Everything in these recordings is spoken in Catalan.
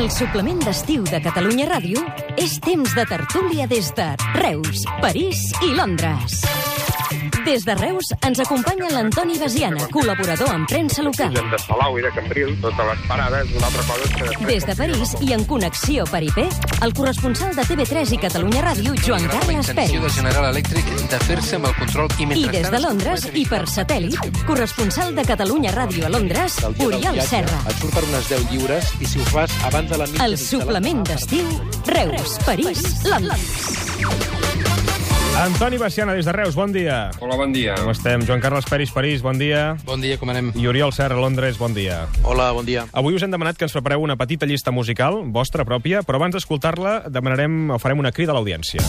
Al suplement d'estiu de Catalunya Ràdio és temps de tertúlia des de Reus, París i Londres. Des de Reus ens acompanya l'Antoni Basiana, col·laborador en premsa local. de Salau i de Cambril, totes les parades, una altra cosa que després... Des de París i en connexió per IP, el corresponsal de TV3 i Catalunya Ràdio, Joan la Carles Pérez. de General Electric de fer-se amb el control i I des de es Londres i per satèl·lit, corresponsal de Catalunya Ràdio a Londres, Oriol Serra. Et surt per unes 10 lliures i si ho fas abans de la mitja... El suplement d'estiu, Reus, París, Londres. Antoni Baciana, des de Reus, bon dia. Hola, bon dia. Com estem? Joan Carles Peris, París, bon dia. Bon dia, com anem? I Oriol Serra, Londres, bon dia. Hola, bon dia. Avui us hem demanat que ens prepareu una petita llista musical, vostra pròpia, però abans d'escoltar-la demanarem o farem una crida a l'audiència.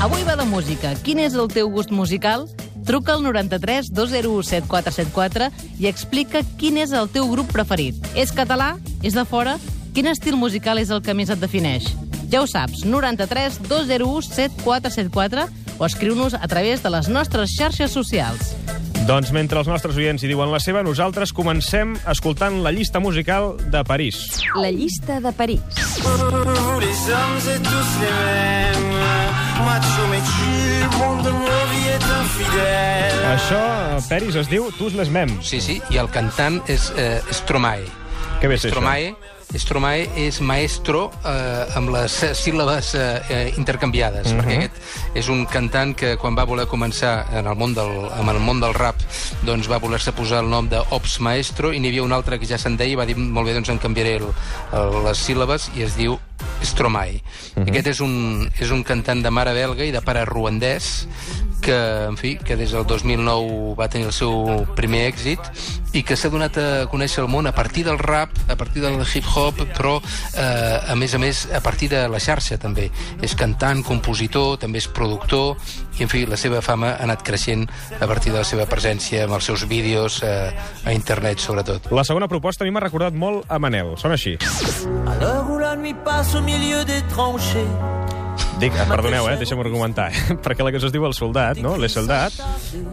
Avui va de música. Quin és el teu gust musical? Truca al 93 201 7474 i explica quin és el teu grup preferit. És català? És de fora? Quin estil musical és el que més et defineix? Ja ho saps, 93 201 7474 o escriu-nos a través de les nostres xarxes socials. Doncs mentre els nostres oients hi diuen la seva, nosaltres comencem escoltant la llista musical de París. La llista de París. les hommes et tous les mêmes. Macho métier, monde de ma vie est infidèle. Això, Peris, es diu Tous les Mem. Sí, sí, i el cantant és eh, Stromae. Què ve a ser Stromae, Stromae és maestro eh, amb les síl·labes eh, eh, intercanviades, Mhm. perquè aquest és un cantant que quan va voler començar en el món del, en el món del rap doncs va voler-se posar el nom de Ops Maestro i n'hi havia un altre que ja se'n deia i va dir, molt bé, doncs em canviaré el, el, les síl·labes i es diu Stromae. Mhm. Aquest és un, és un cantant de mare belga i de pare ruandès que, en fi, que des del 2009 va tenir el seu primer èxit i que s'ha donat a conèixer el món a partir del rap, a partir del hip-hop, però, eh, a més a més, a partir de la xarxa, també. És cantant, compositor, també és productor, i, en fi, la seva fama ha anat creixent a partir de la seva presència amb els seus vídeos eh, a internet, sobretot. La segona proposta a mi m'ha recordat molt a Manel. Sona així. À l'heure où la nuit passe au milieu des tranchées. Dic, perdoneu, eh, deixa'm argumentar, eh? perquè la cançó es diu El soldat, no? L'he soldat,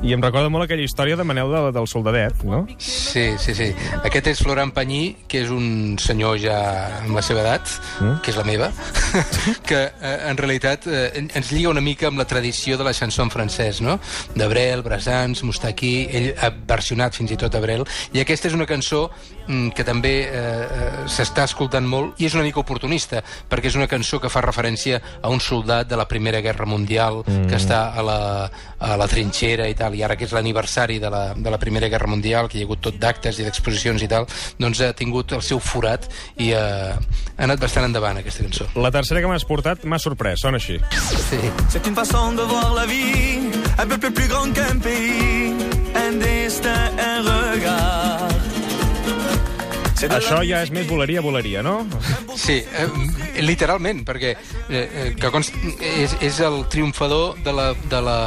i em recorda molt aquella història de Manel de, del soldadet, no? Sí, sí, sí. Aquest és Florent Panyí, que és un senyor ja amb la seva edat, mm? que és la meva, que eh, en realitat eh, en- ens lliga una mica amb la tradició de la chanson en francès, no? D'Abrel, Brassans, Moustaki, ell ha versionat fins i tot Abrel, i aquesta és una cançó mm, que també eh, eh, s'està escoltant molt i és una mica oportunista, perquè és una cançó que fa referència a un soldat de la Primera Guerra Mundial mm. que està a la, a la trinxera i tal, i ara que és l'aniversari de, la, de la Primera Guerra Mundial, que hi ha hagut tot d'actes i d'exposicions i tal, doncs ha tingut el seu forat i eh, ha anat bastant endavant aquesta cançó. La tercera que m'has portat m'ha sorprès, sona així. Sí. C'est une façon de voir la vie, un peuple plus grand qu'un pays, un destin, un regard. Això ja és més voleria, voleria, no? Sí, eh, literalment, perquè eh, eh, que const... és, és el triomfador de la, de la,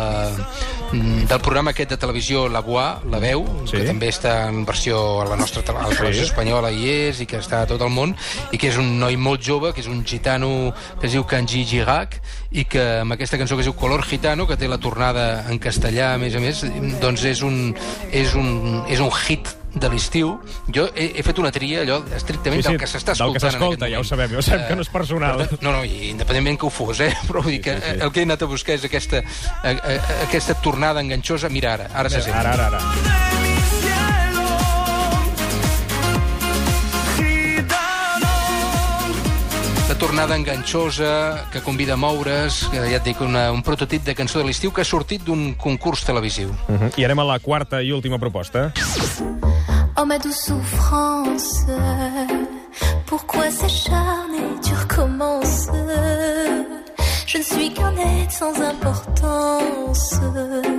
mm, del programa aquest de televisió La Voix, La Veu, Sí. que també està en versió a la nostra a la televisió espanyola i és, i que està a tot el món, i que és un noi molt jove, que és un gitano que es diu Kanji Girac, i que amb aquesta cançó que es diu Color Gitano, que té la tornada en castellà, a més a més, doncs és un, és un, és un hit de l'estiu. Jo he, he fet una tria, allò, estrictament del que s'està del que escoltant s'escolta, ja ho sabem, ja ho sabem que no és personal. Per tant, No, no, i independentment que ho fos, eh? Però vull dir que Sí, sí, sí. el que he anat a buscar és aquesta, a, a, aquesta tornada enganxosa. Mira ara, ara se sent. Ara, ara, ara. La tornada enganxosa, que convida a moure's, que ja et dic, una, un prototip de cançó de l'estiu que ha sortit d'un concurs televisiu. Uh -huh. I anem a la quarta i última proposta. Oh ma douce souffrance, pourquoi s'acharner, tu recommences Je ne suis qu'un être sans importance.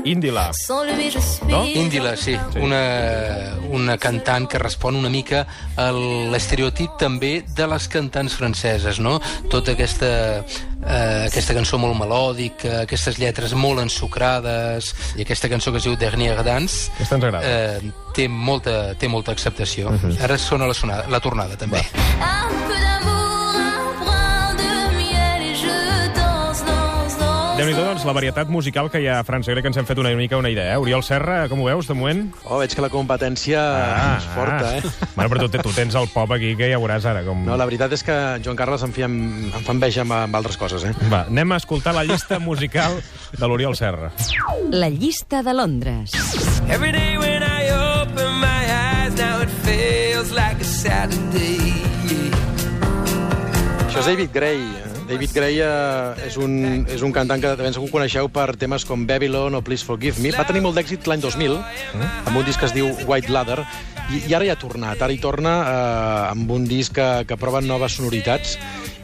Índila. Sans lui, je suis. No? Índila, sí, una, una cantant que respon una mica a l'estereotip també de les cantants franceses, no? Tota aquesta, eh, aquesta cançó molt melòdica, aquestes lletres molt ensucrades, i aquesta cançó que es diu Dernière Dance, Aquesta ens agrada. eh, té, molta, té molta acceptació. Ara sona la, sonada, la tornada, també. Un peu déu nhi doncs, la varietat musical que hi ha a França. Crec que ens hem fet una mica una idea, eh? Oriol Serra, com ho veus, de moment? Oh, veig que la competència és forta, eh? Bueno, però tu, tu tens el pop aquí, que ja veuràs ara com... No, la veritat és que Joan Carles em, fia, em fa enveja amb, amb altres coses, eh? Va, anem a escoltar la llista musical de l'Oriol Serra. La llista de Londres. Every day when I open my eyes, now it feels like a Saturday. Això és David Gray. David Gray és, un, és un cantant que de ben segur coneixeu per temes com Babylon o Please Forgive Me. Va tenir molt d'èxit l'any 2000, amb un disc que es diu White Ladder, i, i ara hi ha tornat. Ara hi torna eh, amb un disc que, que prova noves sonoritats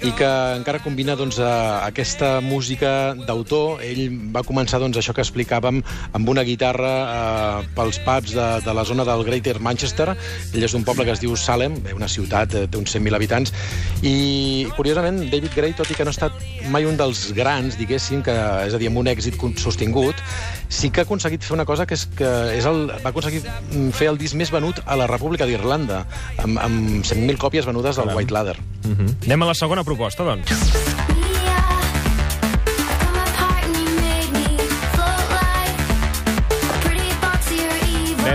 i que encara combina doncs, aquesta música d'autor. Ell va començar doncs, això que explicàvem amb una guitarra eh, pels pubs de, de la zona del Greater Manchester. Ell és d'un poble que es diu Salem, una ciutat eh, d'uns 100.000 habitants, i curiosament David Gray, tot i que no ha estat mai un dels grans, diguéssim, que, és a dir, amb un èxit sostingut, sí que ha aconseguit fer una cosa que és que és el, va aconseguir mm, fer el disc més venut a la República d'Irlanda, amb, amb 100.000 còpies venudes del White Ladder. Uh -huh. Anem a la segona proposta, doncs.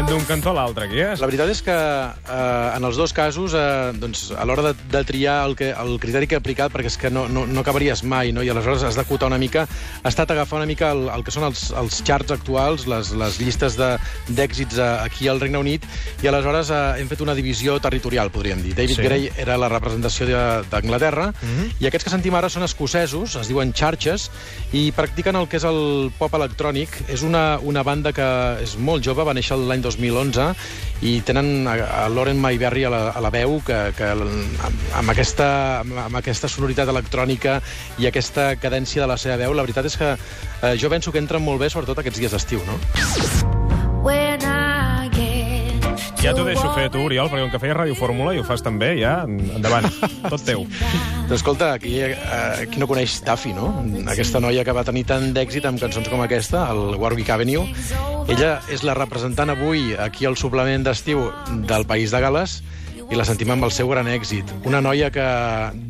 Anem d'un cantó a l'altre, aquí, eh? La veritat és que eh, en els dos casos, eh, doncs, a l'hora de, de triar el, que, el criteri que he aplicat, perquè és que no, no, no acabaries mai, no? i aleshores has d'acotar una mica, ha estat agafar una mica el, el que són els, els charts actuals, les, les llistes de- d'èxits eh, aquí al Regne Unit, i aleshores eh, hem fet una divisió territorial, podríem dir. David Sí. Gray era la representació de- d'Anglaterra, mm -hmm. i aquests que sentim ara són escocesos, es diuen Charges, i practiquen el que és el pop electrònic. És una, una banda que és molt jove, va néixer l'any 2011, i tenen a, a Lauren Mayberry a la, a la veu, que, que amb, amb, aquesta, amb, aquesta sonoritat electrònica i aquesta cadència de la seva veu, la veritat és que eh, jo penso que entren molt bé, sobretot aquests dies d'estiu, no? Ja t'ho deixo fer, tu, Oriol, perquè com que feies Ràdio Fórmula i ho fas també, ja, endavant, tot teu. Doncs escolta, aquí, eh, qui no coneix Taffy, no? Aquesta noia que va tenir tant d'èxit amb cançons com aquesta, el Warwick Avenue. Ella és la representant avui aquí al suplement d'estiu del País de Gales i la sentim amb el seu gran èxit. Una noia que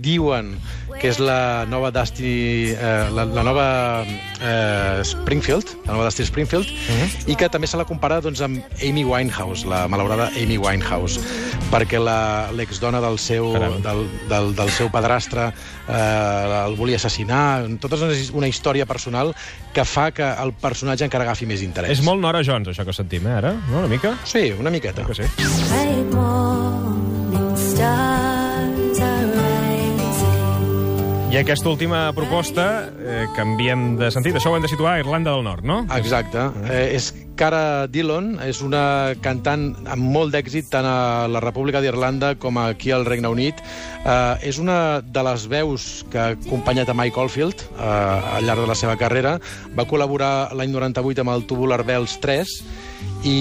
diuen que és la nova Dusty, eh, la, la nova eh, Springfield, la nova Dusty Springfield, i que també se la compara doncs, amb Amy Winehouse, la malaurada Amy Winehouse, perquè la- l'exdona del seu, Caram. del, del, del seu padrastre eh, el volia assassinar, tota una, una història personal que fa que el personatge encara agafi més interès. És molt Nora Jones, això que sentim, eh, ara? No, una mica? Sí, una miqueta. Que sí. I aquesta última proposta, eh, canviem de sentit. Això ho hem de situar a Irlanda del Nord, no? Exacte. Eh, és Cara Dillon, és una cantant amb molt d'èxit tant a la República d'Irlanda com aquí al Regne Unit. Eh, és una de les veus que ha acompanyat a Mike Oldfield eh, al llarg de la seva carrera. Va col·laborar l'any 98 amb el Tubular Bells 3 i,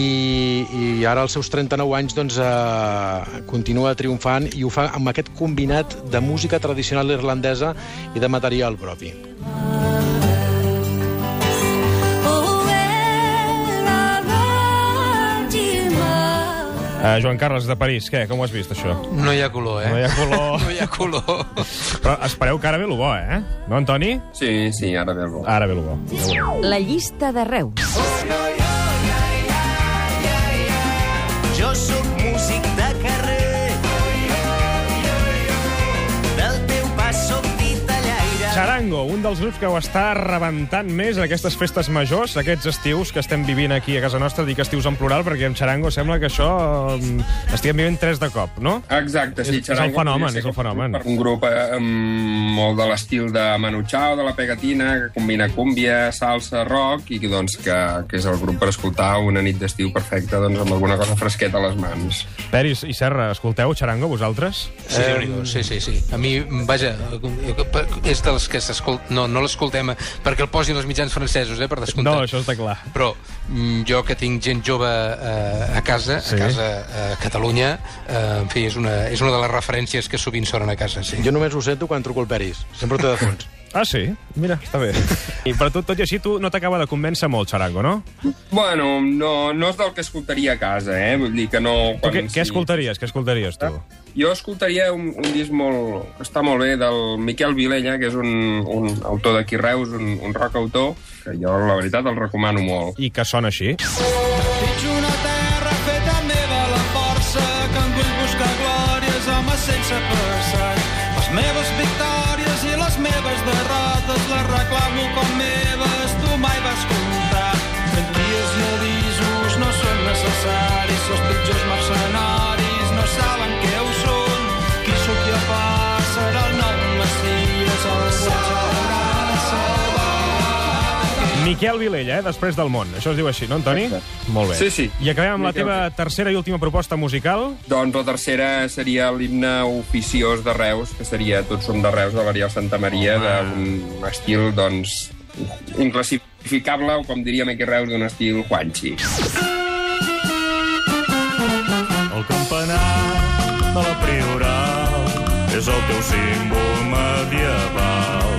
i ara als seus 39 anys doncs, eh, continua triomfant i ho fa amb aquest combinat de música tradicional irlandesa i de material propi. Uh, Joan Carles, de París, què? Com ho has vist, això? No hi ha color, eh? No hi ha color. no hi ha color. Però espereu que ara ve el bo, eh? No, Antoni? Sí, sí, ara ve el bo. Ara ve el bo. La llista de Reus. Jo Charango, un dels grups que ho està rebentant més en aquestes festes majors, aquests estius que estem vivint aquí a casa nostra, dic estius en plural, perquè amb Charango sembla que això mm, estiguem vivint tres de cop, no? Exacte, sí. És- és el fenomen, és el fenomen. Un grup eh, amb molt de l'estil de Manu Chao, de la Pegatina, que combina cúmbia, salsa, rock, i que, doncs, que, que és el grup per escoltar una nit d'estiu perfecta doncs, amb alguna cosa fresqueta a les mans. Peris i Serra, escolteu Charango, vosaltres? Sí, sí, sí, sí. A mi, vaja, és dels que. No, no l'escoltem eh, perquè el posin els mitjans francesos, eh, per descomptat. No, això està clar. Però mm, jo que tinc gent jove eh, a casa, Sí. a casa a Catalunya, eh, en fi, és una, és una de les referències que sovint sonen a casa, sí. Jo només ho sento quan truco el Peris. Sempre ho té de fons. Ah, sí? Mira, està bé. I per tot, tot i així, tu no t'acaba de convèncer molt, Charango, no? Bueno, no, no és del que escoltaria a casa, eh? Vull dir que no... Tu què, què escoltaries? Què escoltaries, tu? Jo escoltaria un, un disc molt, que està molt bé del Miquel Vilella, que és un, un autor d'aquí Reus, un, un rock autor, que jo, la veritat, el recomano molt. I que sona així? Ets una terra feta meva la força que en vull buscar glòries, home, sense passat. Els pitjors mercenaris no saben què ho són. Qui sóc jo per serà el nou Messies, el. Miquel Vilella, eh? Després del món. Això es diu així, no, Antoni? Molt bé. Sí, sí. I acabem amb la Miquel teva tercera i última proposta musical. Doncs la tercera seria l'himne oficiós de Reus, que seria Tots som de Reus, de l'Ariel Santa Maria, d'un estil, doncs, inclassificable, o com diríem aquí a Reus, d'un estil Juanchi. El el teu símbol medieval.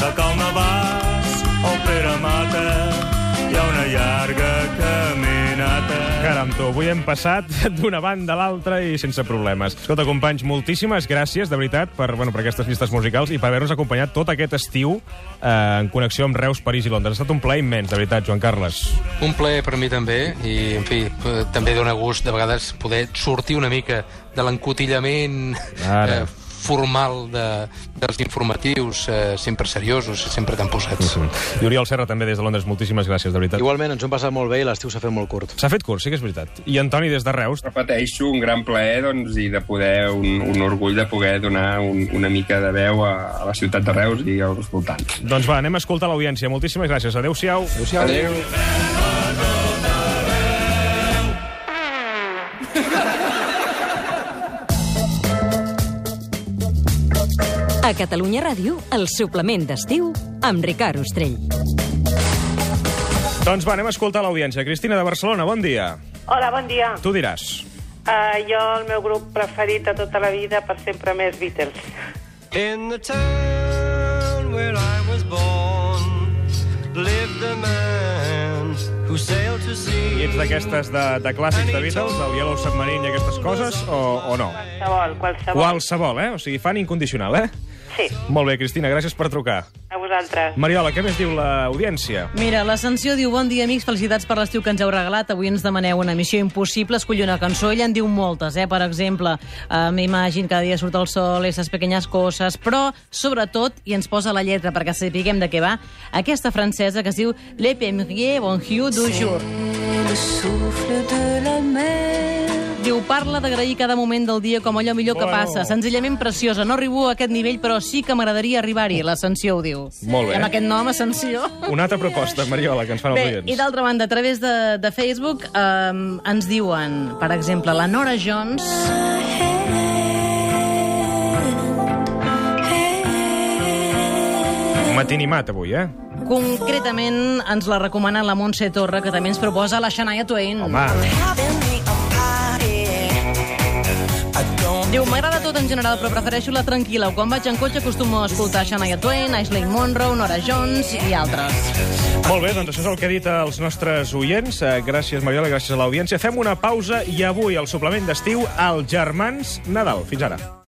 De Cal Navàs al Pere Mata hi ha una llarga caminata. Caram, tu, avui hem passat d'una banda a l'altra i sense problemes. Escolta, companys, moltíssimes gràcies, de veritat, per, bueno, per aquestes llistes musicals i per haver-nos acompanyat tot aquest estiu eh, en connexió amb Reus, París i Londres. Ha estat un plaer immens, de veritat, Joan Carles. Un plaer per mi també, i, en fi, eh, també dona gust de vegades poder sortir una mica de l'encotillament Ara. eh, formal de, dels informatius, eh, sempre seriosos, sempre tan posats. I Oriol Serra, també, des de Londres, moltíssimes gràcies, de veritat. Igualment, ens ho hem passat molt bé i l'estiu s'ha fet molt curt. S'ha fet curt, sí que és veritat. I Antoni, des de Reus, Repeteixo, un gran plaer doncs, i de poder, un, un orgull de poder donar un, una mica de veu a, a la ciutat de Reus i als voltants. doncs va, anem a escoltar l'audiència. Moltíssimes gràcies. Adéu-siau. Adéu-siau. Adéu. A Catalunya Ràdio, el suplement d'estiu amb Ricard Ostrell. Doncs va, anem a escoltar l'audiència. Cristina de Barcelona, bon dia. Hola, bon dia. Tu diràs. Uh, jo, el meu grup preferit de tota la vida, per sempre més Beatles. In the town where I was born lived a man I ets d'aquestes de, de clàssics de Beatles, el Yellow Submarine i aquestes coses, o, o no? Qualsevol, qualsevol. Qualsevol, eh? O sigui, fan incondicional, eh? Sí, Molt bé, Cristina, gràcies per trucar. a vosaltres. Mariola, què més diu l'audiència? Mira, l'Ascensió diu Bon dia, amics, felicitats per l'estiu que ens heu regalat. Avui ens demaneu una missió impossible, escollir una cançó. Ella en diu moltes, eh? Per exemple, eh, m'imagino cada dia surt el sol, esas pequeñas coses, però, sobretot, i ens posa la lletra perquè sapiguem de què va, aquesta francesa que es diu Le Pemrier Bonjour du jour. Le souffle de la mer. Diu, parla d'agrair cada moment del dia com allò millor que Bueno. passa. Senzillament preciosa. No arribo a aquest nivell, però sí que m'agradaria arribar-hi. L'Ascensió ho diu. Molt bé. I amb aquest nom, Ascensió... Una altra proposta, Mariola, que ens fan els Bé, i oients. d'altra banda, a través de, de Facebook eh, ens diuen, per exemple, la Nora Jones... Matinimat, avui, eh? Concretament ens la recomana la Montse Torra, que també ens proposa la Shania Twain. Home, Diu, m'agrada tot en general, però prefereixo la tranquil·la. Quan vaig en cotxe acostumo a escoltar Shania Twain, Ashley Monroe, Nora Jones i altres. molt bé, doncs això és el que ha dit els nostres oients. Eh, Gràcies, Mariola, gràcies a l'audiència. Fem una pausa i avui, al suplement d'estiu, els germans Nadal. Fins ara.